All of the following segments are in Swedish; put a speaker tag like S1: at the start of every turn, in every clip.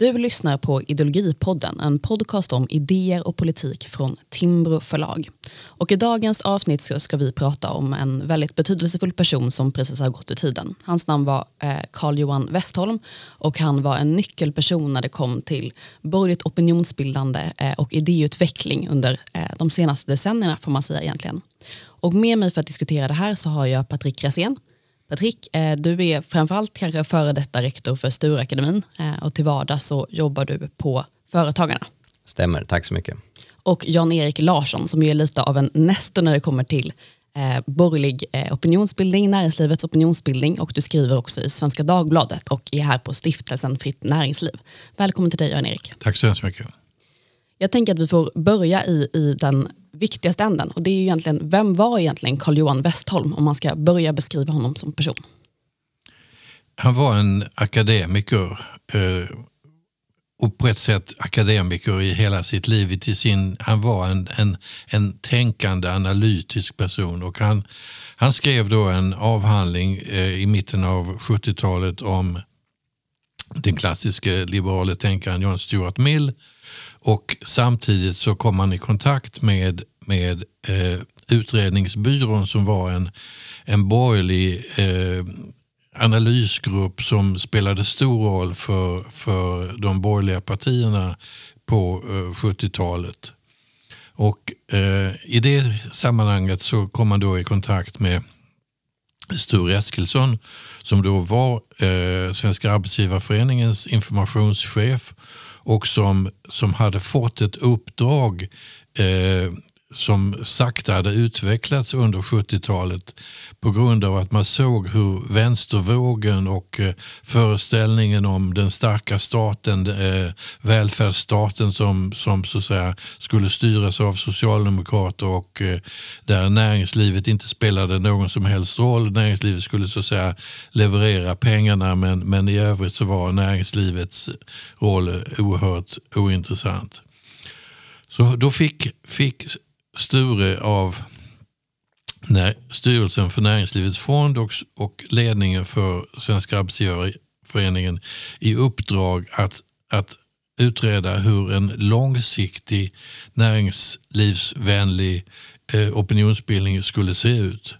S1: Du lyssnar på Ideologipodden, en podcast om idéer och politik från Timbro förlag. Och I dagens avsnitt ska vi prata om en väldigt betydelsefull person som precis har gått ur tiden. Hans namn var eh, Carl-Johan Westholm och han var en nyckelperson när det kom till borgerligt opinionsbildande eh, och idéutveckling under eh, de senaste decennierna får man säga egentligen. Och med mig för att diskutera det här så har jag Patrik Rasén Patrik, eh, du är framförallt kanske före detta rektor för Sturakademin eh, och till vardags så jobbar du på Företagarna.
S2: Stämmer, tack så mycket.
S1: Och Jan-Erik Larsson som är lite av en nestor när det kommer till eh, borgerlig eh, opinionsbildning, näringslivets opinionsbildning och du skriver också i Svenska Dagbladet och är här på stiftelsen Fritt Näringsliv. Välkommen till dig Jan-Erik.
S3: Tack så hemskt mycket.
S1: Jag tänker att vi får börja i, i den viktigaste änden och det är ju egentligen, vem var egentligen Carl Johan Westholm om man ska börja beskriva honom som person?
S3: Han var en akademiker eh, och på ett sätt akademiker i hela sitt liv. Till sin, han var en, en, en tänkande analytisk person och han, han skrev då en avhandling eh, i mitten av 70-talet om den klassiska liberala tänkaren John Stuart Mill och samtidigt så kom han i kontakt med, med eh, utredningsbyrån som var en, en borgerlig eh, analysgrupp som spelade stor roll för, för de borgerliga partierna på eh, 70-talet. Och eh, I det sammanhanget så kom man då i kontakt med Sture Eskilsson som då var eh, Svenska arbetsgivarföreningens informationschef och som, som hade fått ett uppdrag eh, som sakta hade utvecklats under 70-talet på grund av att man såg hur vänstervågen och eh, föreställningen om den starka staten, eh, välfärdsstaten som, som så att säga, skulle styras av socialdemokrater och eh, där näringslivet inte spelade någon som helst roll. Näringslivet skulle så att säga leverera pengarna men, men i övrigt så var näringslivets roll oerhört ointressant. Så då fick, fick Sture av när styrelsen för Näringslivets fond och, och ledningen för Svenska arbetsgivareföreningen i uppdrag att, att utreda hur en långsiktig näringslivsvänlig eh, opinionsbildning skulle se ut.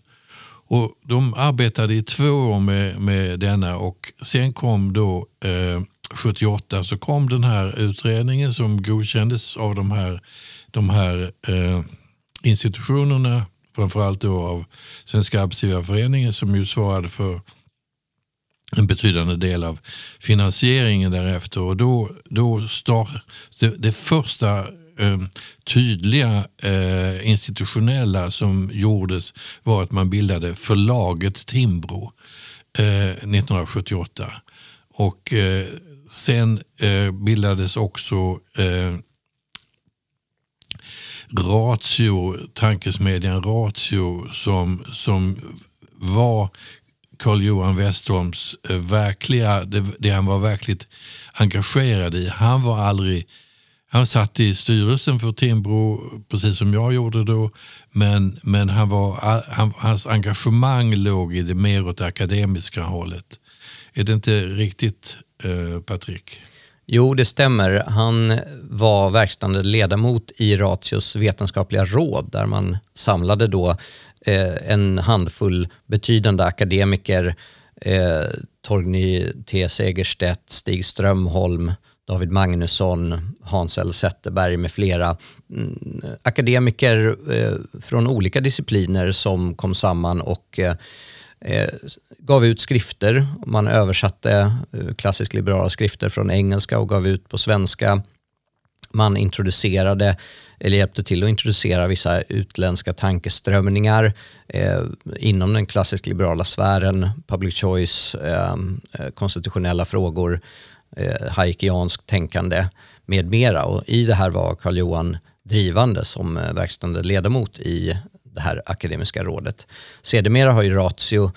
S3: Och de arbetade i två år med, med denna och sen kom då eh, 78 så kom den här utredningen som godkändes av de här, de här eh, institutionerna, framförallt då av Svenska Arbetsgivareföreningen som ju svarade för en betydande del av finansieringen därefter. Och då, då start, det, det första eh, tydliga eh, institutionella som gjordes var att man bildade förlaget Timbro eh, 1978. Och eh, sen eh, bildades också eh, Ratio, tankesmedjan Ratio som, som var Carl Johan Westholms eh, verkliga, det, det, han var verkligt engagerad i. Han var aldrig, han satt i styrelsen för Timbro precis som jag gjorde då. Men, men han var, han, hans engagemang låg i det mer åt det akademiska hållet. Är det inte riktigt eh, Patrik?
S2: Jo, det stämmer. Han var verkställande ledamot i Ratios vetenskapliga råd där man samlade då eh, en handfull betydande akademiker. Eh, Torgny T Segerstedt, Stig Strömholm, David Magnusson, Hans L Zetterberg med flera mm, akademiker eh, från olika discipliner som kom samman och eh, eh, gav ut skrifter. Man översatte eh, klassiskt liberala skrifter från engelska och gav ut på svenska. Man introducerade, eller hjälpte till att introducera vissa utländska tankeströmningar eh, inom den klassiskt liberala sfären, public choice, ehm, eh, konstitutionella frågor, eh, haikianskt tänkande med mera. Och I det här var Karl Johan drivande som eh, verkställande ledamot i det här akademiska rådet. Sedermera har ju Ratio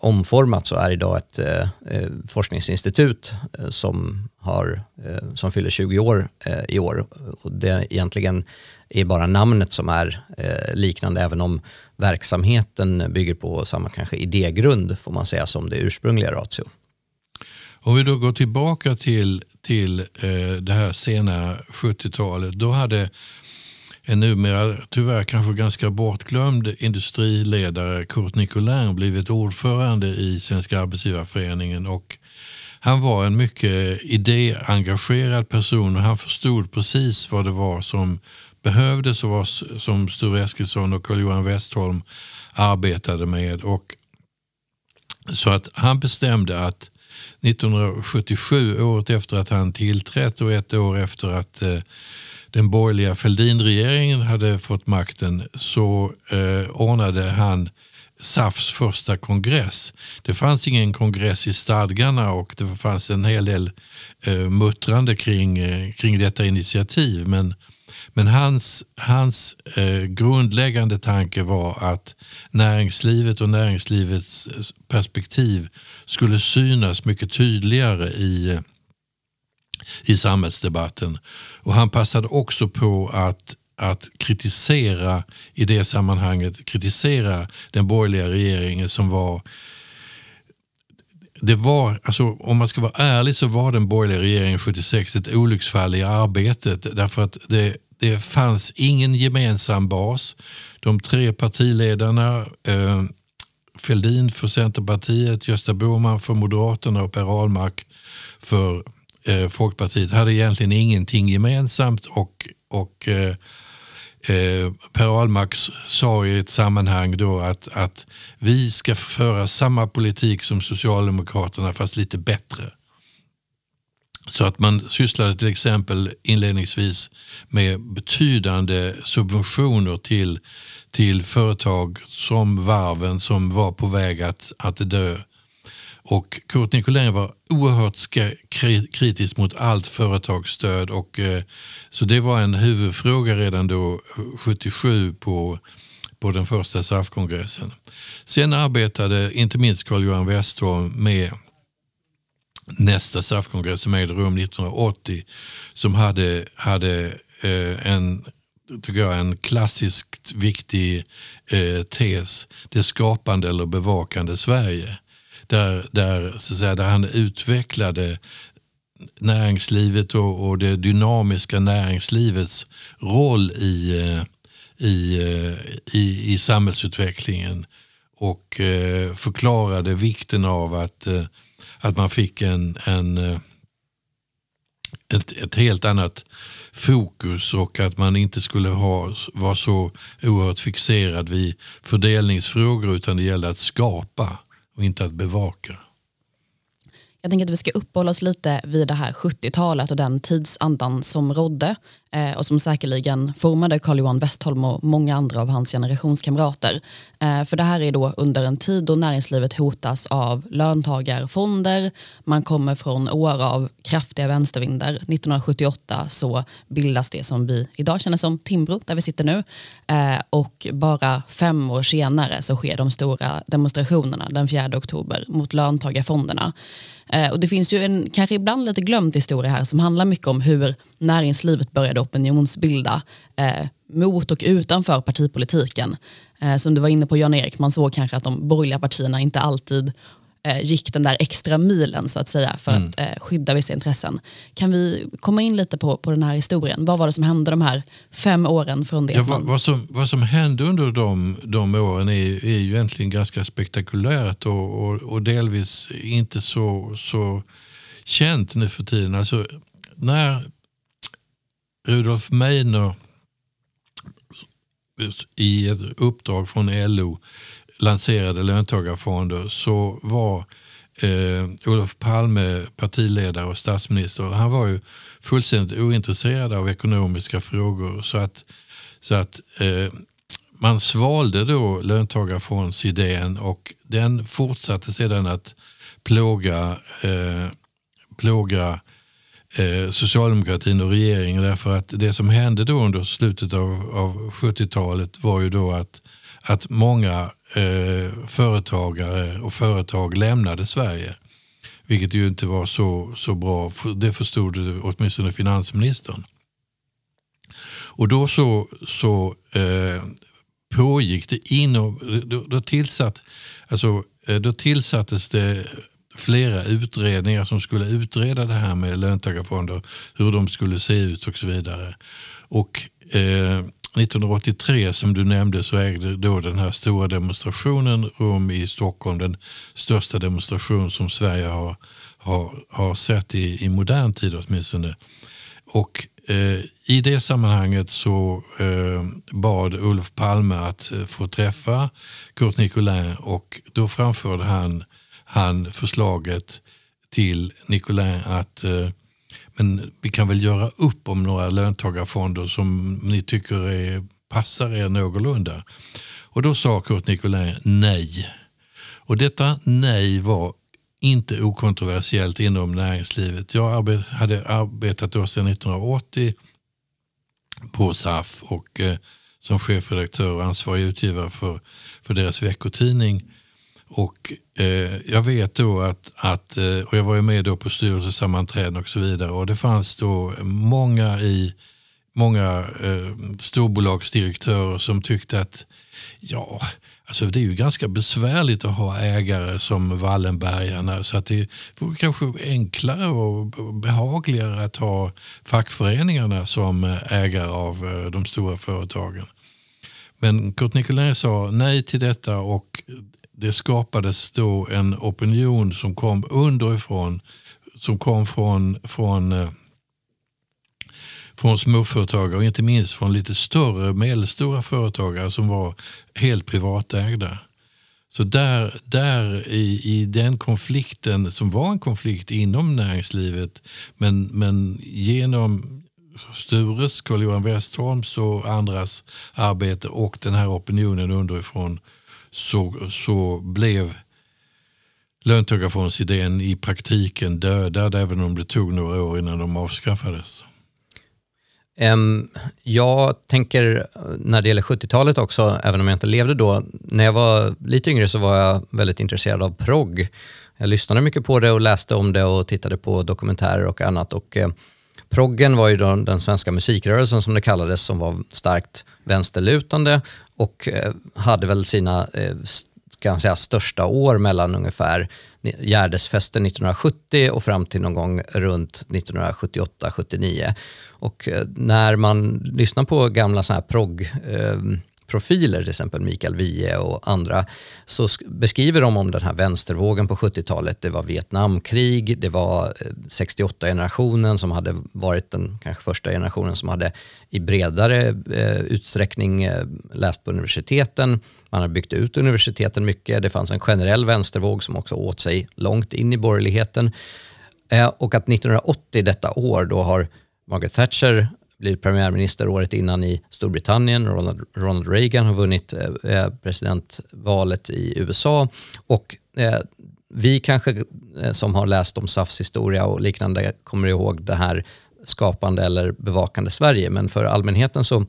S2: omformats och är idag ett eh, eh forskningsinstitut eh, som, har, eh, som fyller 20 år eh, i år. Och det egentligen är bara namnet som är eh, liknande även om verksamheten bygger på samma kanske idégrund får man säga som det ursprungliga Ratio.
S3: Om vi då går tillbaka till, till eh, det här sena 70-talet. Då hade en numera tyvärr kanske ganska bortglömd industriledare, Kurt Nicolin, blivit ordförande i Svenska Arbetsgivarföreningen. Och han var en mycket idéengagerad person och han förstod precis vad det var som behövdes och vad som Sture Eskilsson och Carl-Johan Westholm arbetade med. Och så att han bestämde att 1977, året efter att han tillträtt och ett år efter att eh, den borgerliga Fälldinregeringen hade fått makten så eh, ordnade han SAFs första kongress. Det fanns ingen kongress i stadgarna och det fanns en hel del eh, muttrande kring, eh, kring detta initiativ. Men, men hans, hans eh, grundläggande tanke var att näringslivet och näringslivets perspektiv skulle synas mycket tydligare i i samhällsdebatten. Och han passade också på att, att kritisera i det sammanhanget, kritisera den borgerliga regeringen som var det var, alltså, om man ska vara ärlig så var den borgerliga regeringen 76 ett olycksfall i arbetet därför att det, det fanns ingen gemensam bas. De tre partiledarna eh, Fälldin för Centerpartiet, Gösta Bohman för Moderaterna och Per Ahlmark för eh, Folkpartiet hade egentligen ingenting gemensamt och, och eh, eh, Per Ahlmark sa i ett sammanhang då att, att vi ska föra samma politik som Socialdemokraterna fast lite bättre. Så att man sysslade till exempel inledningsvis med betydande subventioner till, till företag som varven som var på väg att, att dö. Och Kurt Nicolin var oerhört kritisk mot allt företagsstöd. Och, eh, så det var en huvudfråga redan då eh, 77 på, på den första SAF-kongressen. Sen arbetade inte minst Carl-Johan Westholm med nästa SAF-kongress som ägde rum 1980 som hade, hade eh, en, tycker jag, en klassiskt viktig eh, tes. Det skapande eller bevakande Sverige där, där, så att säga, där han utvecklade näringslivet och, och det dynamiska näringslivets roll i, eh, i, eh, i, i samhällsutvecklingen och eh, förklarade vikten av att, att man fick en, en, ett, ett helt annat fokus och att man inte skulle ha, vara så oerhört fixerad vid fördelningsfrågor utan det gällde att skapa och inte att bevaka.
S1: Jag tänker att vi ska uppehålla oss lite vid det här 70-talet och den tidsandan som rådde eh, och som säkerligen formade Carl Johan Westholm och många andra av hans generationskamrater. Eh, för det här är då under en tid då näringslivet hotas av löntagarfonder. Man kommer från år av kraftiga vänstervindar. 1978 så bildas det som vi idag känner som Timbro, där vi sitter nu. Eh, och bara fem år senare så sker de stora demonstrationerna den 4 oktober mot löntagarfonderna. Eh, och det finns ju en kanske ibland lite glömd historia här som handlar mycket om hur näringslivet började opinionsbilda eh, mot och utanför partipolitiken. Eh, som du var inne på Jan-Erik, man såg kanske att de borgerliga partierna inte alltid eh, gick den där extra milen så att säga för mm. att eh, skydda vissa intressen. Kan vi komma in lite på, på den här historien? Vad var det som hände de här fem åren från det?
S3: Ja, vad, vad, som, vad som hände under de, de åren är, är ju egentligen ganska spektakulärt och, och, och delvis inte så, så känt nu för tiden. Alltså, när Rudolf Meidner i ett uppdrag från LO lanserade löntagarfonder så var eh, Olof Palme partiledare och statsminister. Han var ju fullständigt ointresserad av ekonomiska frågor. Så att, så att eh, man svalde då löntagarfondsidén och den fortsatte sedan att plåga, eh, plåga eh, socialdemokratin och regeringen därför att det som hände då under slutet av, av 70-talet var ju då att, att många eh, företagare och företag lämnade Sverige. Vilket ju inte var så, så bra, det förstod åtminstone finansministern. Och då så, så eh, pågick det inom, då, då, tillsatt, alltså, eh, då tillsattes det flera utredningar som skulle utreda det här med löntagarfonder, hur de skulle se ut och så vidare. Och eh, 1983 som du nämnde så ägde då den här stora demonstrationen rum i Stockholm. Den största demonstration som Sverige har, har, har sett i, i modern tid åtminstone. Och eh, i det sammanhanget så eh, bad Ulf Palme att eh, få träffa Curt Nicolin och då framförde han, han förslaget till Nicolin att eh, men vi kan väl göra upp om några löntagarfonder som ni tycker är, passar er någorlunda. Och då sa Curt Nicolin nej. Och detta nej var inte okontroversiellt inom näringslivet. Jag hade arbetat då sedan 1980 på SAF och eh, som chefredaktör och ansvarig utgivare för, för deras veckotidning. Och Eh, jag vet då att, att eh, och jag var ju med då på styrelsesammanträden och så vidare och det fanns då många i många eh, storbolagsdirektörer som tyckte att ja, alltså det är ju ganska besvärligt att ha ägare som Wallenbergarna så att det vore kanske enklare och behagligare att ha fackföreningarna som eh, ägare av eh, de stora företagen. Men Kurt Nicolin sa nej till detta och det skapades då en opinion som kom underifrån, som kom från, från, eh, från småföretagare och inte minst från lite större, medelstora företagare som var helt privatägda. Så där, där i, i den konflikten, som var en konflikt inom näringslivet, men, men genom Stures, Carl-Johan Westholms och andras arbete och den här opinionen underifrån så, så blev löntagarfondsidén i praktiken dödad även om det tog några år innan de avskaffades.
S2: Jag tänker eh, när det gäller 70-talet också, även om jag inte levde då. När jag var lite yngre så var jag väldigt intresserad av progg. Jag lyssnade mycket på det och läste om det och tittade på dokumentärer och annat. Och, eh, proggen var ju den svenska musikrörelsen som det kallades som var starkt vänsterlutande och eh, hade väl sina eh, kan man säga, största år mellan ungefär Gärdesfesten 1970 och fram till någon gång runt 1978-79. Och eh, när man lyssnar på gamla såna här progg ehm, profiler, till exempel Mikael Wiehe och andra, så beskriver de om den här vänstervågen på 70-talet. Det var Vietnamkrig, det var eh, 68-generationen som hade varit den kanske första generationen som hade i bredare eh, utsträckning eh, läst på universiteten. Man hade byggt ut universiteten mycket. Det fanns en generell vänstervåg som också åt sig långt in i borgerligheten. Eh, och att 1980, detta år, då har Margaret Thatcher blivit premiärminister året innan i Storbritannien. Ronald, Ronald Reagan har vunnit eh, eh, presidentvalet i USA. Och eh, vi kanske eh, som har läst om SAFs historia och liknande kommer ihåg det här skapande eller bevakande Sverige. Men för allmänheten så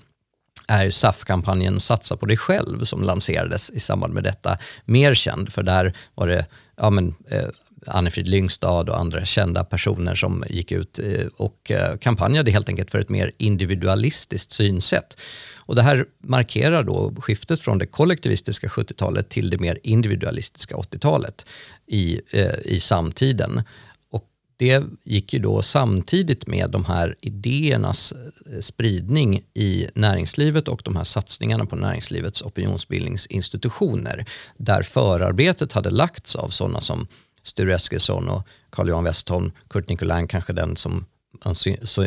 S2: är SAF-kampanjen Satsa på dig själv som lanserades i samband med detta mer känd. För där var det ja, men, eh, Annefrid Lyngstad och andra kända personer som gick ut eh, och eh, kampanjade helt enkelt för ett mer individualistiskt synsätt. Och det här markerar då skiftet från det kollektivistiska 70-talet till det mer individualistiska 80-talet i, eh, i samtiden. Och det gick ju då samtidigt med de här idéernas spridning i näringslivet och de här satsningarna på näringslivets opinionsbildningsinstitutioner där förarbetet hade lagts av sådana som Sture Eskilsson och Carl-Johan Westholm, Kurt Nicolin kanske den som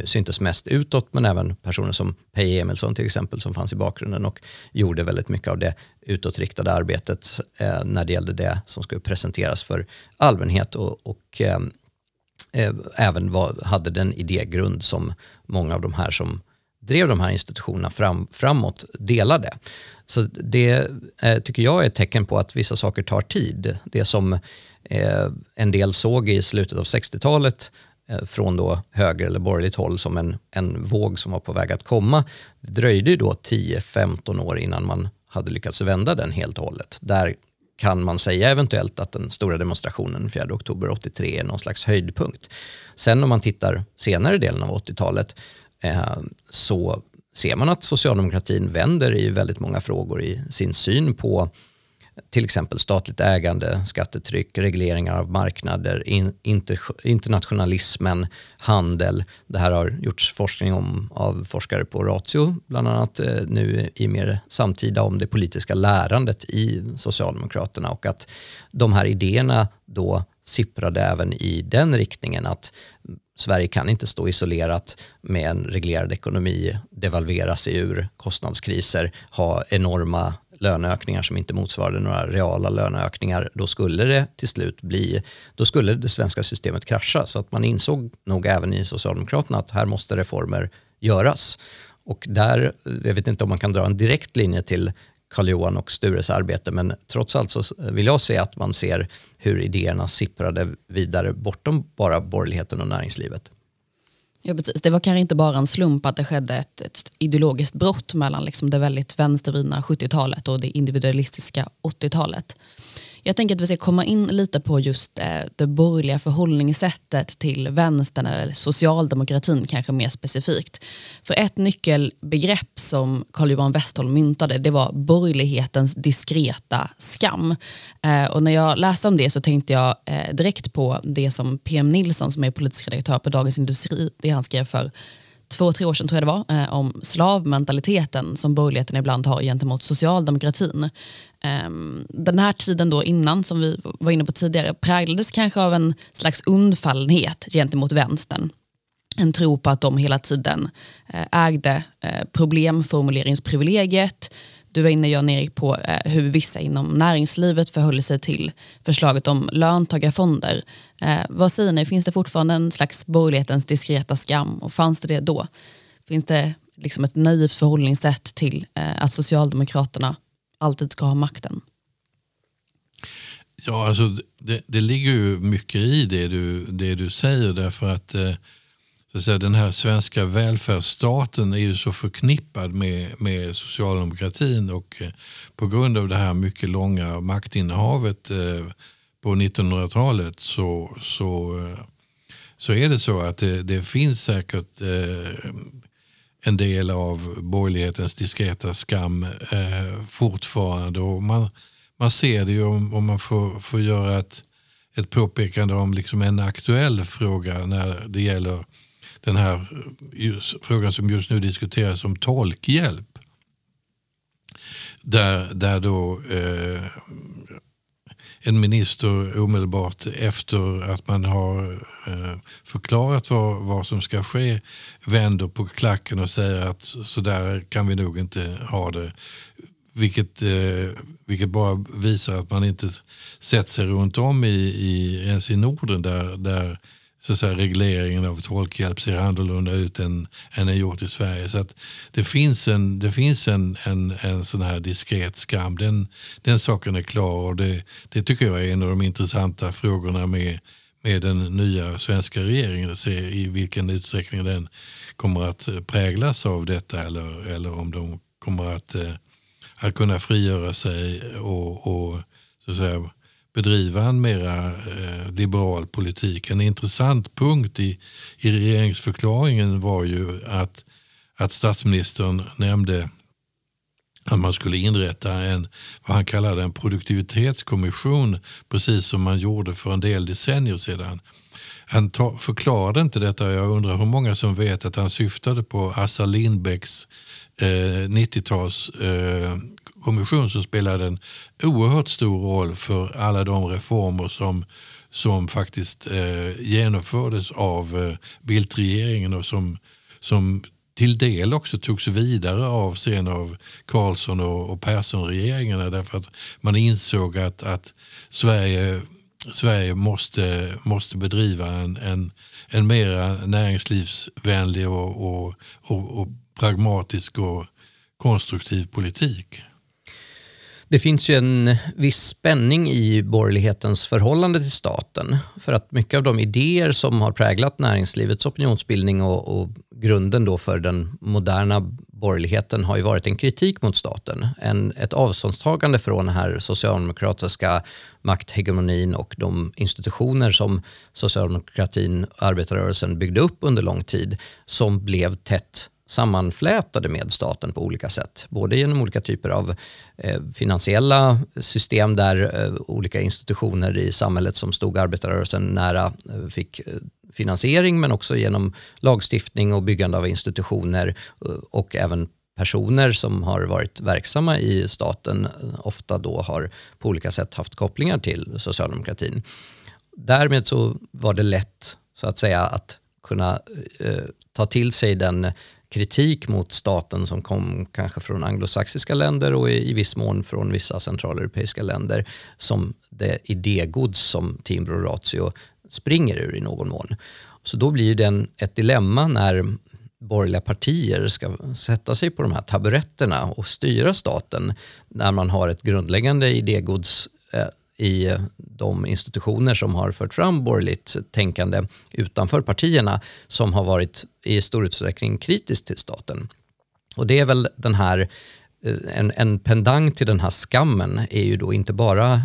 S2: syntes mest utåt men även personer som Peje Emilsson till exempel som fanns i bakgrunden och gjorde väldigt mycket av det utåtriktade arbetet eh, när det gällde det som skulle presenteras för allmänhet och, och eh, eh, även var, hade den idégrund som många av de här som drev de här institutionerna fram, framåt delade. Så det eh, tycker jag är ett tecken på att vissa saker tar tid. Det som eh, en del såg i slutet av 60-talet eh, från då höger eller borgerligt håll som en, en våg som var på väg att komma. Det dröjde ju då 10-15 år innan man hade lyckats vända den helt och hållet. Där kan man säga eventuellt att den stora demonstrationen 4 oktober 83 är någon slags höjdpunkt. Sen om man tittar senare delen av 80-talet Eh, så ser man att socialdemokratin vänder i väldigt många frågor i sin syn på till exempel statligt ägande, skattetryck, regleringar av marknader, in, inter, internationalismen, handel. Det här har gjorts forskning om av forskare på Ratio, bland annat eh, nu i mer samtida om det politiska lärandet i Socialdemokraterna och att de här idéerna då sipprade även i den riktningen att Sverige kan inte stå isolerat med en reglerad ekonomi, devalvera sig ur kostnadskriser, ha enorma löneökningar som inte motsvarade några reala löneökningar, då skulle det till slut bli, då skulle det svenska systemet krascha. Så att man insåg nog även i Socialdemokraterna att här måste reformer göras. Och där, eh, jag vet inte om man kan dra en direkt linje till Karl-Johan och Stures arbete, men trots allt så vill jag se att man ser hur idéerna sipprade vidare bortom bara borgerligheten och näringslivet.
S1: Ja, precis. Det var kanske inte bara en slump att det skedde ett, ett ideologiskt brott mellan liksom det väldigt vänstervridna 70-talet och det individualistiska 80-talet. Jag tänker att vi ska komma in lite på just eh, det borgerliga förhållningssättet till vänstern eller socialdemokratin kanske mer specifikt. För ett nyckelbegrepp som Carl Johan Westholm myntade det var borgerlighetens diskreta skam. Eh, och när jag läste om det så tänkte jag eh, direkt på det som PM Nilsson som är politisk redaktör på Dagens Industri, det han skrev för två, tre år sedan tror jag det var, eh, om slavmentaliteten som borgerligheten ibland har gentemot socialdemokratin. Eh, den här tiden då innan, som vi var inne på tidigare, präglades kanske av en slags undfallenhet gentemot vänstern. En tro på att de hela tiden eh, ägde eh, problemformuleringsprivilegiet, du var inne Jan-Erik på eh, hur vissa inom näringslivet förhöll sig till förslaget om löntagarfonder. Eh, vad säger ni, finns det fortfarande en slags borgerlighetens diskreta skam och fanns det det då? Finns det liksom ett naivt förhållningssätt till eh, att Socialdemokraterna alltid ska ha makten?
S3: Ja, alltså det, det ligger ju mycket i det du, det du säger därför att eh, så att säga, den här svenska välfärdsstaten är ju så förknippad med, med socialdemokratin och eh, på grund av det här mycket långa maktinnehavet eh, på 1900-talet så, så, eh, så är det så att det, det finns säkert eh, en del av borgerlighetens diskreta skam eh, fortfarande. Och man, man ser det ju om, om man får, får göra ett, ett påpekande om liksom en aktuell fråga när det gäller den här frågan som just nu diskuteras om tolkhjälp. Där, där då eh, en minister omedelbart efter att man har eh, förklarat vad, vad som ska ske vänder på klacken och säger att så där kan vi nog inte ha det. Vilket, eh, vilket bara visar att man inte sett sig runt om i, i ens i Norden där, där så att säga, regleringen av tolkhjälp ser annorlunda ut än, än den gjort i Sverige. Så att det finns en, det finns en, en, en sån här diskret skam. Den, den saken är klar och det, det tycker jag är en av de intressanta frågorna med, med den nya svenska regeringen. Att se i vilken utsträckning den kommer att eh, präglas av detta eller, eller om de kommer att, eh, att kunna frigöra sig och, och så att säga, bedriva en mera eh, liberal politik. En intressant punkt i, i regeringsförklaringen var ju att, att statsministern nämnde att man skulle inrätta en, vad han kallade en produktivitetskommission precis som man gjorde för en del decennier sedan. Han ta, förklarade inte detta. Jag undrar hur många som vet att han syftade på Assar Lindbecks eh, 90-tals eh, kommission som spelade en oerhört stor roll för alla de reformer som, som faktiskt eh, genomfördes av eh, Bildt-regeringen och som, som till del också togs vidare av sen av Carlsson och, och Persson-regeringarna därför att man insåg att, att Sverige, Sverige måste, måste bedriva en, en, en mera näringslivsvänlig och, och, och, och pragmatisk och konstruktiv politik.
S2: Det finns ju en viss spänning i borgerlighetens förhållande till staten. För att mycket av de idéer som har präglat näringslivets opinionsbildning och, och grunden då för den moderna borgerligheten har ju varit en kritik mot staten. En, ett avståndstagande från den här socialdemokratiska makthegemonin och de institutioner som socialdemokratin och arbetarrörelsen byggde upp under lång tid som blev tätt sammanflätade med staten på olika sätt. Både genom olika typer av eh, finansiella system där eh, olika institutioner i samhället som stod arbetarrörelsen nära eh, fick eh, finansiering men också genom lagstiftning och byggande av institutioner eh, och även personer som har varit verksamma i staten eh, ofta då har på olika sätt haft kopplingar till socialdemokratin. Därmed så var det lätt så att säga att kunna eh, ta till sig den kritik mot staten som kom kanske från anglosaxiska länder och i, i viss mån från vissa centraleuropeiska länder som det idégods som Timbro och Ratio springer ur i någon mån. Så då blir det ett dilemma när borgerliga partier ska sätta sig på de här taburetterna och styra staten när man har ett grundläggande idégods eh, i de institutioner som har fört fram borgerligt tänkande utanför partierna som har varit i stor utsträckning kritiskt till staten. Och det är väl den här eh, en, en pendang till den här skammen är ju då inte bara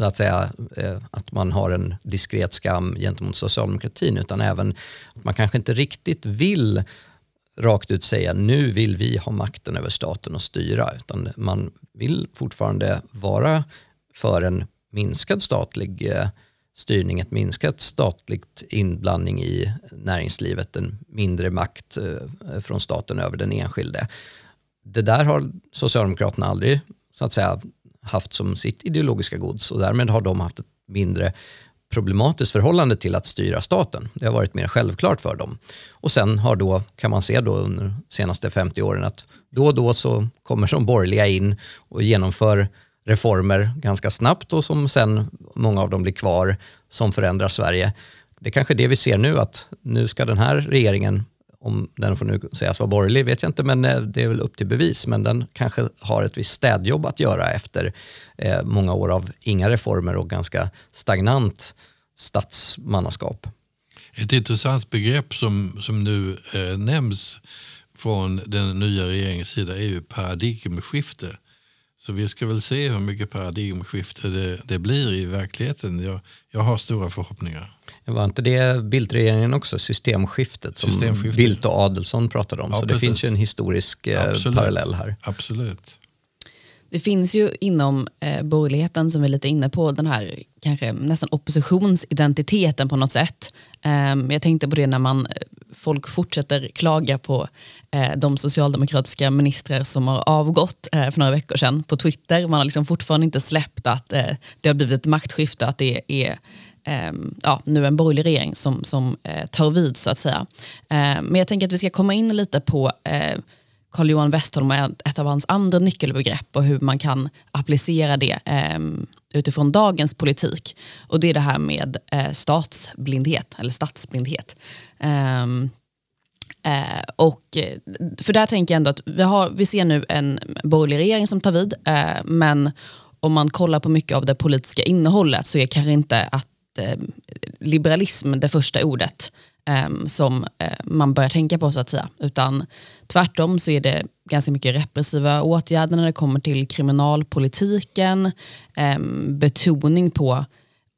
S2: att, säga, eh, att man har en diskret skam gentemot socialdemokratin utan även att man kanske inte riktigt vill rakt ut säga nu vill vi ha makten över staten och styra utan man vill fortfarande vara för en minskad statlig eh, styrning, ett minskat statligt inblandning i näringslivet, en mindre makt eh, från staten över den enskilde. Det där har Socialdemokraterna aldrig så att säga, haft som sitt ideologiska gods och därmed har de haft ett mindre problematiskt förhållande till att styra staten. Det har varit mer självklart för dem. Och sen har då, kan man se då under de senaste 50 åren att då och då så kommer de borgerliga in och genomför reformer ganska snabbt och som sen många av dem blir kvar som förändrar Sverige. Det är kanske det vi ser nu att nu ska den här regeringen, om den får nu sägas vara borgerlig vet jag inte men eh, det är väl upp till bevis, men den kanske har ett visst städjobb att göra efter eh, många år av inga reformer och ganska stagnant statsmannaskap.
S3: Ett intressant begrepp som, som nu eh, nämns från den nya regeringens sida är ju paradigmskifte. Så vi ska väl se hur mycket paradigmskifte det, det blir i verkligheten. Jag, jag har stora förhoppningar.
S2: Var inte det Bildtregeringen också, systemskiftet som Systemskiftet. Bildt och Adelsson pratade om? Ja, så precis. det finns ju en historisk eh, Absolut. parallell här.
S3: Absolut.
S1: Det finns ju inom eh, borgerligheten, som vi är lite inne på, den här kanske nästan oppositionsidentiteten på något sätt. Eh, jag tänkte på det när man folk fortsätter klaga på eh, de socialdemokratiska ministrar som har avgått eh, för några veckor sedan på Twitter. Man har liksom fortfarande inte släppt att eh, det har blivit ett maktskifte, att det är ehm, ja, nu en borgerlig regering som, som eh, tar vid så att säga. Eh, men jag tänker att vi ska komma in lite på eh, Carl-Johan Westholm och ett av hans andra nyckelbegrepp och hur man kan applicera det ehm, utifrån dagens politik. Och det är det här med eh, statsblindhet, eller statsblindhet. Um, eh, och, för där tänker jag ändå att vi, har, vi ser nu en borgerlig regering som tar vid, eh, men om man kollar på mycket av det politiska innehållet så är kanske inte att eh, liberalism det första ordet um, som uh, man börjar tänka på så att säga. Utan tvärtom så är det ganska mycket repressiva åtgärder när det kommer till kriminalpolitiken, um, betoning på uh,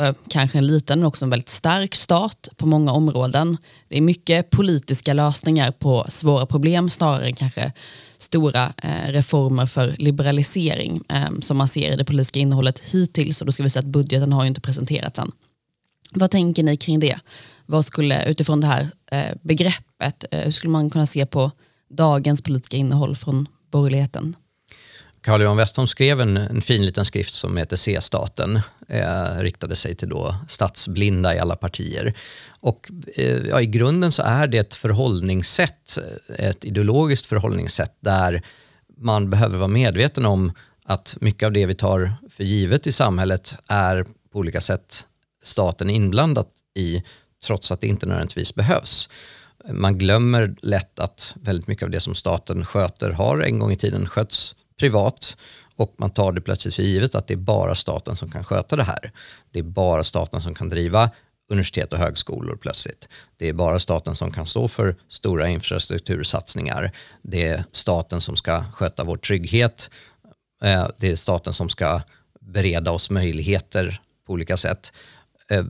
S1: Eh, kanske en liten men också en väldigt stark stat på många områden. Det är mycket politiska lösningar på svåra problem snarare än kanske stora eh, reformer för liberalisering eh, som man ser i det politiska innehållet hittills. Och då ska vi säga att budgeten har ju inte presenterats än. Vad tänker ni kring det? Vad skulle, utifrån det här eh, begreppet, eh, hur skulle man kunna se på dagens politiska innehåll från borgerligheten?
S2: Carl Johan Westholm skrev en, en, fin liten skrift som heter C-staten, eh, riktade sig till då statsblinda i alla partier. Och eh, ja, i grunden så är det ett förhållningssätt, eh, ett ideologiskt förhållningssätt där man behöver vara medveten om att mycket av det vi tar för givet i samhället är på olika sätt staten inblandat i trots att det inte nödvändigtvis behövs. Man glömmer lätt att väldigt mycket av det som staten sköter har en gång i tiden skötts privat och man tar det plötsligt för givet att det är bara staten som kan sköta det här. Det är bara staten som kan driva universitet och högskolor plötsligt. Det är bara staten som kan stå för stora infrastruktursatsningar. Det är staten som ska sköta vår trygghet. Eh, det är staten som ska bereda oss möjligheter på olika sätt. Eh,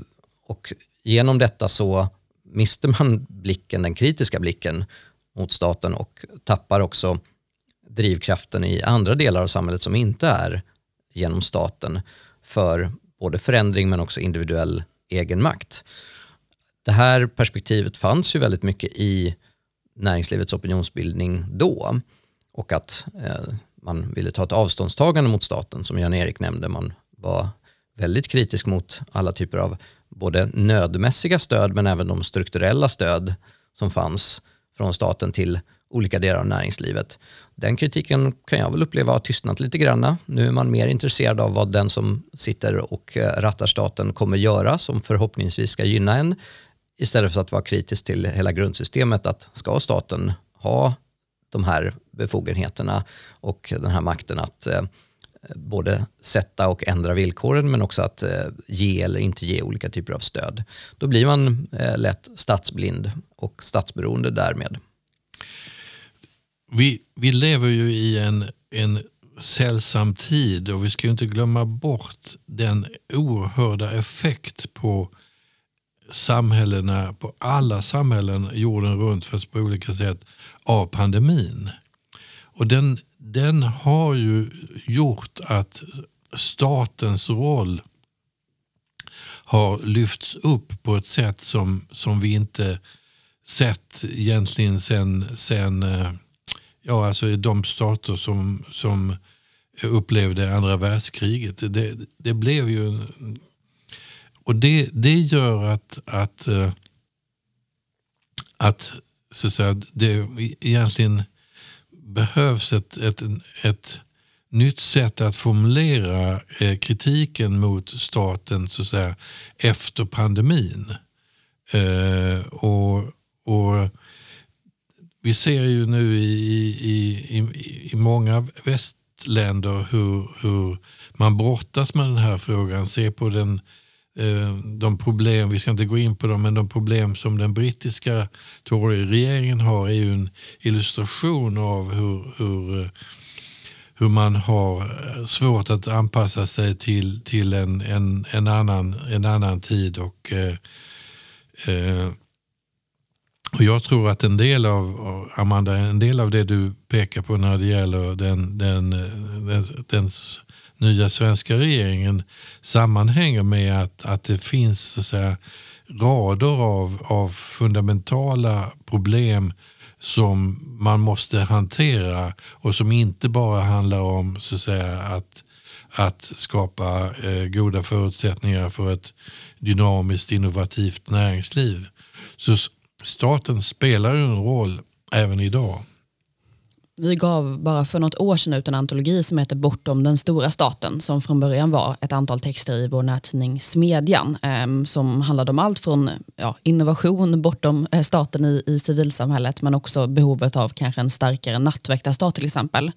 S2: och genom detta så mister man blicken, den kritiska blicken mot staten och tappar också drivkraften i andra delar av samhället som inte är genom staten för både förändring men också individuell egenmakt. Det här perspektivet fanns ju väldigt mycket i näringslivets opinionsbildning då och att eh, man ville ta ett avståndstagande mot staten som Jan-Erik nämnde. Man var väldigt kritisk mot alla typer av både nödmässiga stöd men även de strukturella stöd som fanns från staten till olika delar av näringslivet. Den kritiken kan jag väl uppleva har tystnat lite grann. Nu är man mer intresserad av vad den som sitter och eh, rattar staten kommer göra som förhoppningsvis ska gynna en istället för att vara kritisk till hela grundsystemet att ska staten ha de här befogenheterna och den här makten att eh, både sätta och ändra villkoren men också att eh, ge eller inte ge olika typer av stöd. Då blir man lätt statsblind och statsberoende därmed.
S3: Vi, vi lever ju i en, en sällsam tid och vi ska inte glömma bort den oerhörda effekt på samhällena, på alla samhällen jorden runt fast på olika sätt av pandemin. Och den, den har ju gjort att statens roll har lyfts upp på ett sätt som, som vi inte sett egentligen sen, sen eh, ja, alltså de stater som, som upplevde andra världskriget. Det, det blev ju... Och det, det gör att, att, eh, att, så att säga, det egentligen behövs ett, ett, ett nytt sätt att formulera eh, kritiken mot staten så att säga, efter pandemin. Eh, och, och vi ser ju nu i, i, i, i många västländer hur, hur man brottas med den här frågan. Se på den, eh, de problem, vi ska inte gå in på dem, men de problem som den brittiska Tory-regeringen har är ju en illustration av hur, hur, eh, hur man har eh, svårt att anpassa sig till, till en, en, en, annan, en annan tid. och eh, eh och jag tror att en del av, Amanda, en del av det du pekar på när det gäller den, den, den, den nya svenska regeringen sammanhänger med att, att det finns så att säga, rader av, av fundamentala problem som man måste hantera och som inte bara handlar om så att, säga, att, att skapa eh, goda förutsättningar för ett dynamiskt innovativt näringsliv. Så staten spelar ju en roll även idag.
S1: Vi gav bara för något år sedan ut en antologi som heter Bortom den stora staten som från början var ett antal texter i vår nättidning Smedjan eh, som handlade om allt från ja, innovation bortom eh, staten i, i civilsamhället men också behovet av kanske en starkare nattväktarstat till exempel.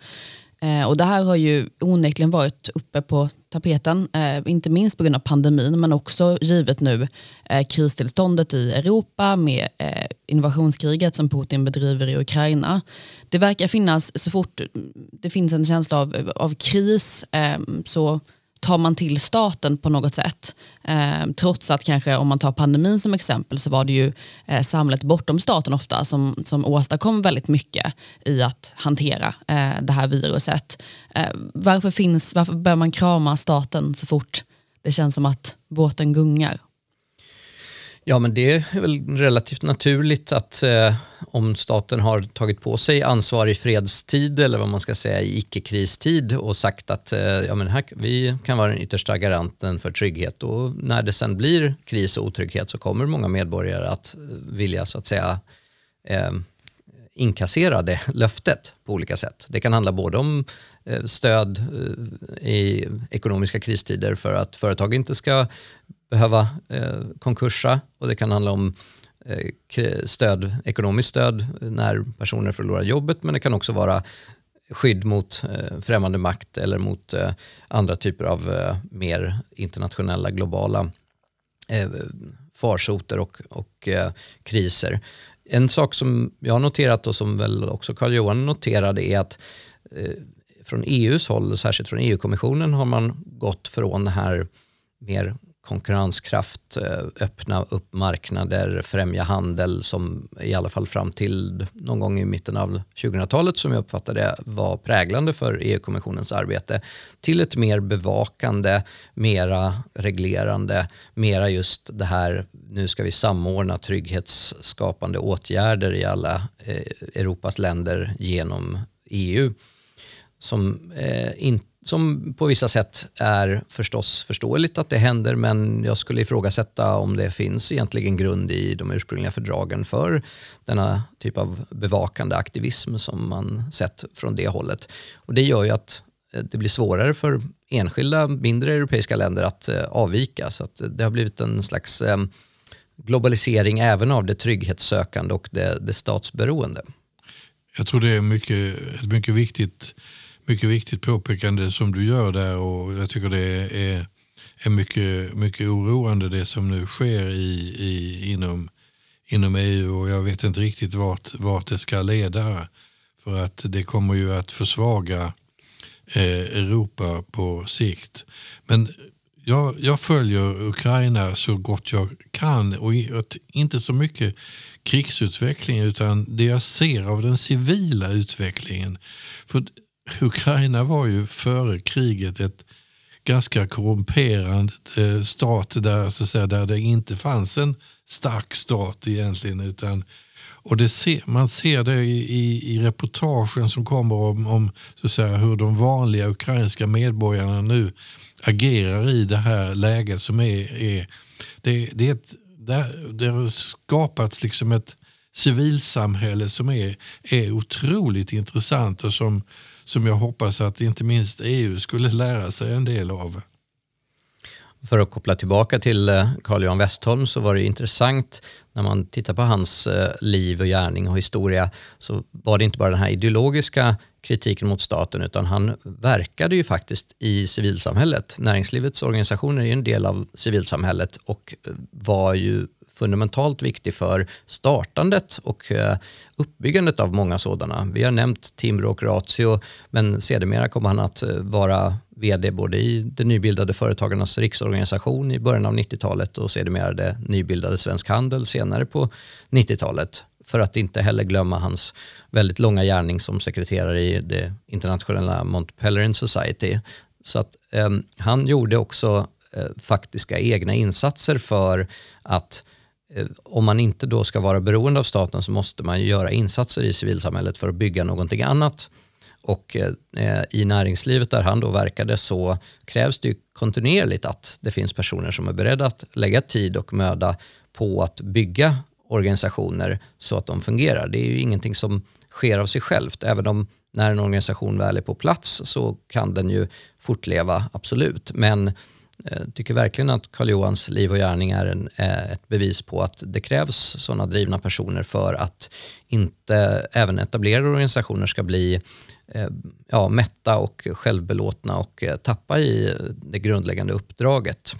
S1: Eh, och det här har ju onekligen varit uppe på tapeten, eh, inte minst på grund av pandemin men också givet nu eh, kristillståndet i Europa med eh, invasionskriget som Putin bedriver i Ukraina. Det verkar finnas, så fort det finns en känsla av, av kris eh, så tar man till staten på något sätt. Eh, trots att kanske om man tar pandemin som exempel så var det ju eh, samhället bortom staten ofta som, som åstadkom väldigt mycket i att hantera eh, det här viruset. Eh, varför, finns, varför bör man krama staten så fort det känns som att båten gungar?
S2: Ja, men det är väl relativt naturligt att eh, om staten har tagit på sig ansvar i fredstid eller vad man ska säga i icke-kristid och sagt att eh, ja, men här, vi kan vara den yttersta garanten för trygghet och när det sen blir kris och otrygghet så kommer många medborgare att eh, vilja så att säga eh, inkassera det löftet på olika sätt. Det kan handla både om eh, Eh, stöd eh, i ekonomiska kristider för att företag inte ska behöva eh, konkursa och det kan handla om stöd, ekonomiskt stöd när personer förlorar jobbet men det kan också vara skydd mot främmande makt eller mot andra typer av mer internationella globala farsoter och, och kriser. En sak som jag har noterat och som väl också Carl-Johan noterade är att från EUs håll, särskilt från EU-kommissionen, har man gått från det här mer konkurrenskraft, eh, öppna upp marknader, främja handel som i alla fall fram till någon gång i mitten av 2000-talet som jag uppfattade var präglande för EU-kommissionens arbete till ett mer bevakande, mera reglerande, mera just det här nu ska vi samordna trygghetsskapande åtgärder i alla eh, Europas länder genom EU som eh, in, som på vissa sätt är förstås förståeligt att det händer men jag skulle ifrågasätta om det finns egentligen grund i de ursprungliga fördragen för denna typ av bevakande aktivism som man sett från det hållet. Och det gör ju att eh, det blir svårare för enskilda mindre europeiska länder att eh, avvika så att det har blivit en slags eh, globalisering även av det trygghetssökande och det, det statsberoende.
S3: Jag tror det är mycket, ett mycket viktigt mycket viktigt påpekande som du gör där och jag tycker det är, är mycket, mycket oroande det som nu sker i, i, inom, inom EU och jag vet inte riktigt vart, vart det ska leda. För att det kommer ju att försvaga eh, Europa på sikt. Men jag, jag, följer Ukraina så gott jag kan och inte så mycket krigsutveckling utan det jag ser av den civila utvecklingen. För Ukraina var ju före kriget ett ganska korrumperande eh, stat där, så att säga, där det inte fanns en stark stat egentligen. Utan, och det ser, man ser det i, i, i reportagen som kommer om, om så att säga, hur de vanliga ukrainska medborgarna nu agerar i det här läget som är, är det, det, är ett, det, det har skapats liksom ett civilsamhälle som är, är otroligt intressant och som, som jag hoppas att inte minst EU skulle lära sig en del av.
S2: För att koppla tillbaka till eh, Carl Johan Westholm så var det intressant när man tittar på hans eh, liv och gärning och historia så var det inte bara den här ideologiska kritiken mot staten utan han verkade ju faktiskt i civilsamhället. Näringslivets organisationer är ju en del av civilsamhället och eh, var ju fundamentalt viktig för startandet och eh, uppbyggandet av många sådana. Vi har nämnt Timbro och Ratio, men sedermera kommer han att eh, vara vd både i det nybildade Företagarnas riksorganisation i början av 90-talet och sedermera det nybildade Svensk Handel senare på 90-talet. För att inte heller glömma hans väldigt långa gärning som sekreterare i det internationella Mont Pelerin Society. Så att eh, han gjorde också eh, faktiska egna insatser för att Eh, Eh, om man inte då ska vara beroende av staten så måste man göra insatser i civilsamhället för att bygga någonting annat. Och eh, eh, i näringslivet där han då verkade så krävs det ju kontinuerligt att det finns personer som är beredda att lägga tid och möda på att bygga organisationer så att de fungerar. Det är ju ingenting som sker av sig självt. Även om när en organisation väl är på plats så kan den ju fortleva, absolut. Men jag tycker verkligen att Karl Johans liv och gärning är en, eh, ett bevis på att det krävs sådana drivna personer för att inte även etablerade organisationer ska bli eh, ja, mätta och självbelåtna och tappa i det grundläggande uppdraget.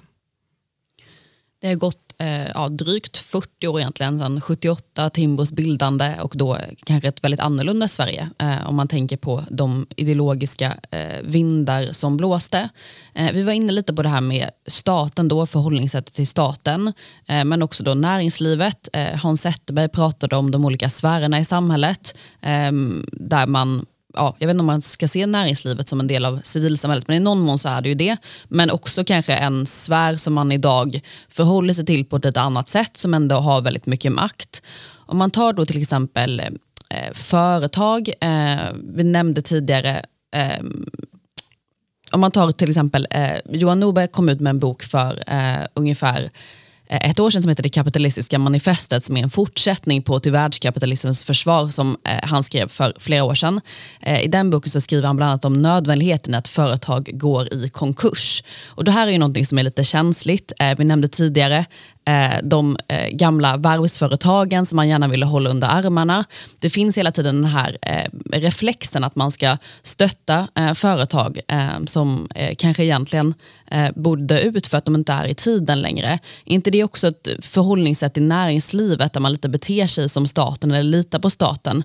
S1: Det har gått eh, ja, drygt 40 år egentligen sedan 78, Timbros bildande och då kanske ett väldigt annorlunda Sverige eh, om man tänker på de ideologiska eh, vindar som blåste. Eh, vi var inne lite på det här med staten då, förhållningssättet till staten, eh, men också då näringslivet. Eh, Hans Zetterberg pratade om de olika sfärerna i samhället eh, där man ja, jag vet inte om man ska se näringslivet som en del av civilsamhället, men i någon mån så är det ju det. Men också kanske en sfär som man idag förhåller sig till på ett lite annat sätt, som ändå har väldigt mycket makt. Om man tar då till exempel eh, företag, eh, vi nämnde tidigare eh, om man tar till exempel, eh, Johan Norberg kom ut med en bok för eh, ungefär Eh, ett år sedan som heter Det kapitalistiska manifestet som är en fortsättning på Till världskapitalismens försvar som eh, han skrev för flera år sedan. Eh, I den boken så skriver han bland annat om nödvändigheten att företag går i konkurs. Och det här är ju någonting som är lite känsligt. Vi nämnde tidigare Eh, de eh, gamla varvsföretagen som man gärna ville hålla under armarna. Det finns hela tiden den här eh, reflexen att man ska stötta företag som kanske egentligen borde dö ut för att de inte är i tiden längre. inte det också ett förhållningssätt i näringslivet där man lite beter sig som staten eller litar på staten?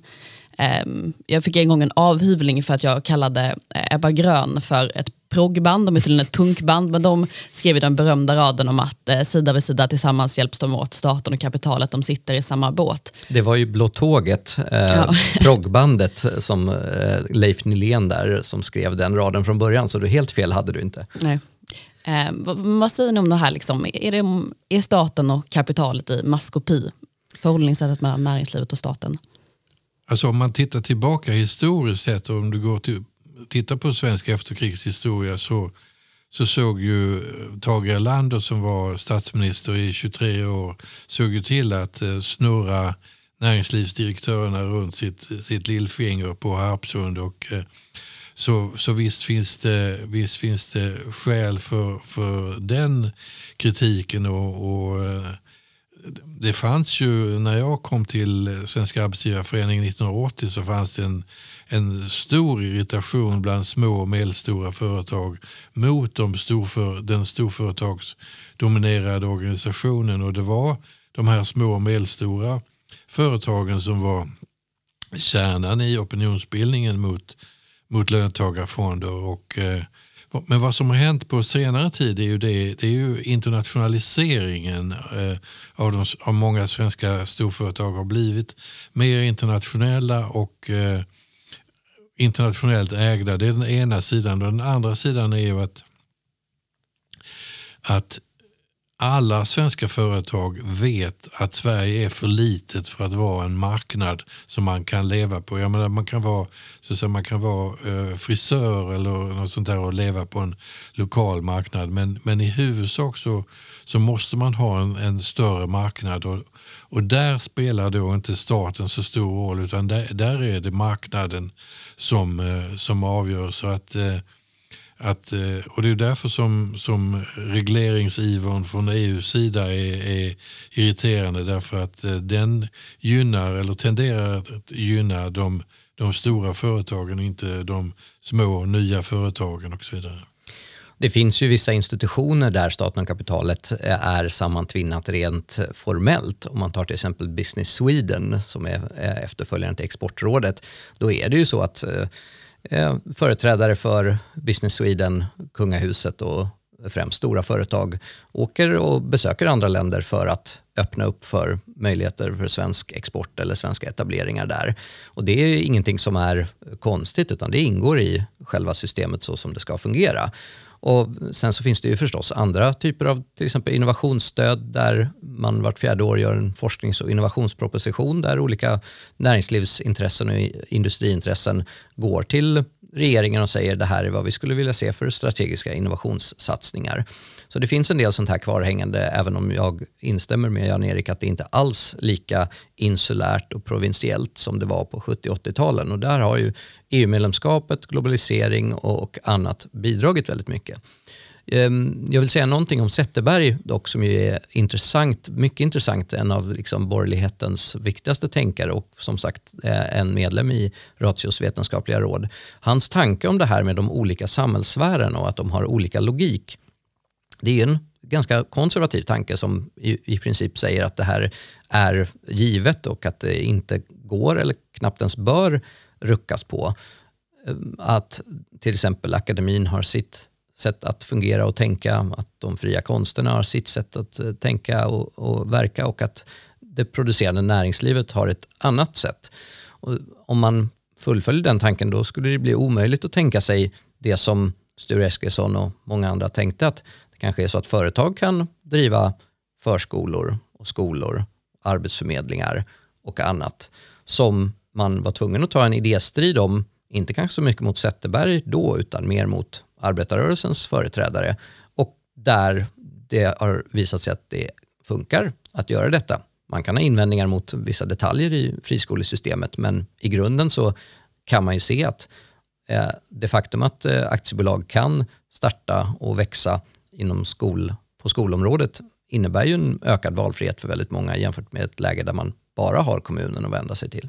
S1: Ehm, jag fick en gång en avhyvling för att jag kallade Ebba Grön för ett proggband, de är tydligen ett punkband, men de skrev den berömda raden om att eh, sida vid sida tillsammans hjälps de åt staten och kapitalet, de sitter i samma båt.
S2: Det var ju Blå Tåget, eh, ja. proggbandet som eh, Leif Nylén där som skrev den raden från början, så du helt fel hade du inte.
S1: Nej. Eh, vad, vad, säger ni om det här? Liksom? Är, det, är staten och kapitalet i maskopi? Förhållningssättet mellan näringslivet och staten?
S3: Alltså om man tittar tillbaka historiskt sett och om du går till, tittar på svensk efterkrigshistoria så, så såg ju eh, Tage Erlander som var statsminister i 23 år såg ju till att eh, snurra näringslivsdirektörerna runt sitt, sitt lillfinger på Harpsund och eh, så, så visst, finns det, visst finns det skäl för, för den kritiken och, och det fanns ju, när jag kom till Svenska Arbetsgivareföreningen 1980 så fanns det en, en stor irritation bland små och medelstora företag mot de storför, den storföretagsdominerade organisationen. Och det var de här små och medelstora företagen som var kärnan i opinionsbildningen mot, mot löntagarfonder. Och eh, men vad som har hänt på senare tid är ju, det, det är ju internationaliseringen eh, av, de, av många svenska storföretag har blivit mer internationella och eh, internationellt ägda. Det är den ena sidan. Och den andra sidan är ju att, att alla svenska företag vet att Sverige är för litet för att vara en marknad som man kan leva på. Jag menar, man kan vara, så att säga, man kan vara eh, frisör eller något sånt där och leva på en lokal marknad. Men, men i huvudsak så, så måste man ha en, en större marknad. Och, och där spelar då inte staten så stor roll utan där, där är det marknaden som, eh, som avgör. Så att eh, att, eh, och det är därför som, som regleringsivern från EUs sida är, är irriterande därför att eh, den gynnar eller tenderar att gynna de, de stora företagen och inte de små nya företagen och så vidare.
S2: Det finns ju vissa institutioner där staten och kapitalet eh, är sammantvinnat rent formellt. Om man tar till exempel Business Sweden som är efterföljaren till Exportrådet. Då är det ju så att eh, företrädare för Business Sweden, kungahuset och främst stora företag åker och besöker andra länder för att öppna upp för möjligheter för svensk export eller svenska etableringar där. Och det är ingenting som är konstigt utan det ingår i själva systemet så som det ska fungera. Och sen så finns det ju förstås andra typer av till exempel innovationsstöd där man vart fjärde år gör en forsknings och innovationsproposition där olika näringslivsintressen och industriintressen går till regeringen och säger det här är vad vi skulle vilja se för strategiska innovationssatsningar. Så det finns en del sånt här kvarhängande även om jag instämmer med Jan-Erik att det inte alls lika insulärt och provinsiellt som det var på 70 80-talen. Och där har ju EU-medlemskapet, globalisering och annat bidragit väldigt mycket. Ehm, jag vill säga någonting om Zetterberg dock som ju är intressant, mycket intressant, en av liksom borgerlighetens viktigaste tänkare och som sagt eh, en medlem i Ratios vetenskapliga råd. Hans tanke om det här med de olika samhällssfärerna och att de har olika logik det är en ganska konservativ tanke som i, i princip säger att det här är givet och att det inte går eller knappt ens bör ruckas på. Ehm, att till exempel akademin har sitt sätt att fungera och tänka, att de fria konsterna har sitt sätt att eh, tänka och, och verka och att det producerande näringslivet har ett annat sätt. Och om man fullföljer den tanken då skulle det bli omöjligt att tänka sig det som Sture Eskilsson och många andra tänkte att det kanske är så att företag kan driva förskolor och skolor, arbetsförmedlingar och annat som man var tvungen att ta en idéstrid om, inte kanske så mycket mot Zetterberg då utan mer mot arbetarrörelsens företrädare och där det har visat sig att det funkar att göra detta. Man kan ha invändningar mot vissa detaljer i friskolesystemet men i grunden så kan man ju se att eh, det faktum att eh, aktiebolag kan starta och växa inom skol, på skolområdet innebär ju en ökad valfrihet för väldigt många jämfört med ett läge där man bara har kommunen att vända sig till.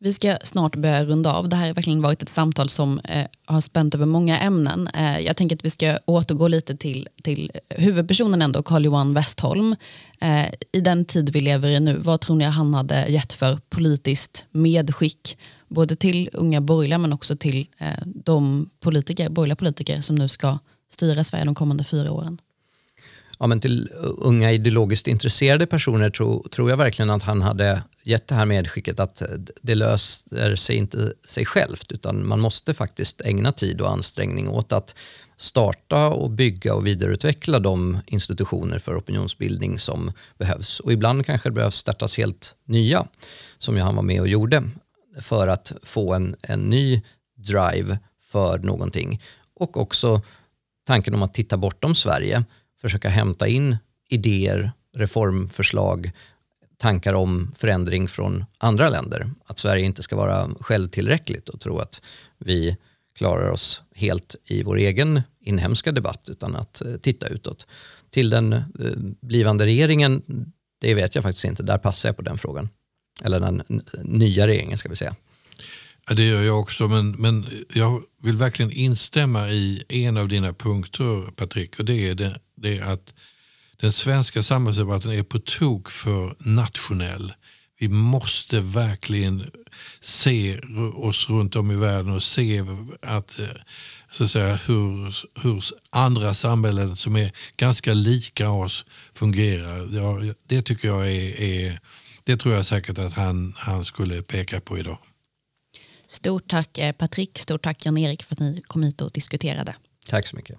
S1: Vi ska snart börja runda av. Det här har verkligen varit ett samtal som eh, har spänt över många ämnen. Eh, jag tänker att vi ska återgå lite till, till huvudpersonen ändå, Carl-Johan Westholm. Eh, I den tid vi lever i nu, vad tror ni han hade gett för politiskt medskick både till unga borgerliga men också till eh, de politiker, borgerliga politiker som nu ska styra Sverige de kommande fyra åren?
S2: Ja, men till unga ideologiskt intresserade personer tror, tror jag verkligen att han hade gett det här medskicket att det löser sig inte sig självt utan man måste faktiskt ägna tid och ansträngning åt att starta och bygga och vidareutveckla de institutioner för opinionsbildning som behövs. Och ibland kanske det behövs startas helt nya, som han var med och gjorde, för att få en, en ny drive för någonting. Och också tanken om att titta bortom Sverige, försöka hämta in idéer, reformförslag, tankar om förändring från andra länder. Att Sverige inte ska vara självtillräckligt och tro att vi klarar oss helt i vår egen inhemska debatt utan att eh, titta utåt. Till den eh, blivande regeringen, det vet jag faktiskt inte, där passar jag på den frågan. Eller den nya regeringen ska vi säga.
S3: Ja, det gör jag också, men, men jag vill verkligen instämma i en av dina punkter Patrik och det är det, det är att den svenska samhällsdebatten är på tok för nationell. Vi måste verkligen se oss runt om i världen och se att, eh, så att säga, hur, hur andra samhällen som är ganska lika oss fungerar. Ja, det tycker jag är, är, det tror jag säkert att han, han skulle peka på idag.
S1: Stort tack eh, Patrik, stort tack Jan-Erik för att ni kom hit och diskuterade.
S2: Tack så mycket.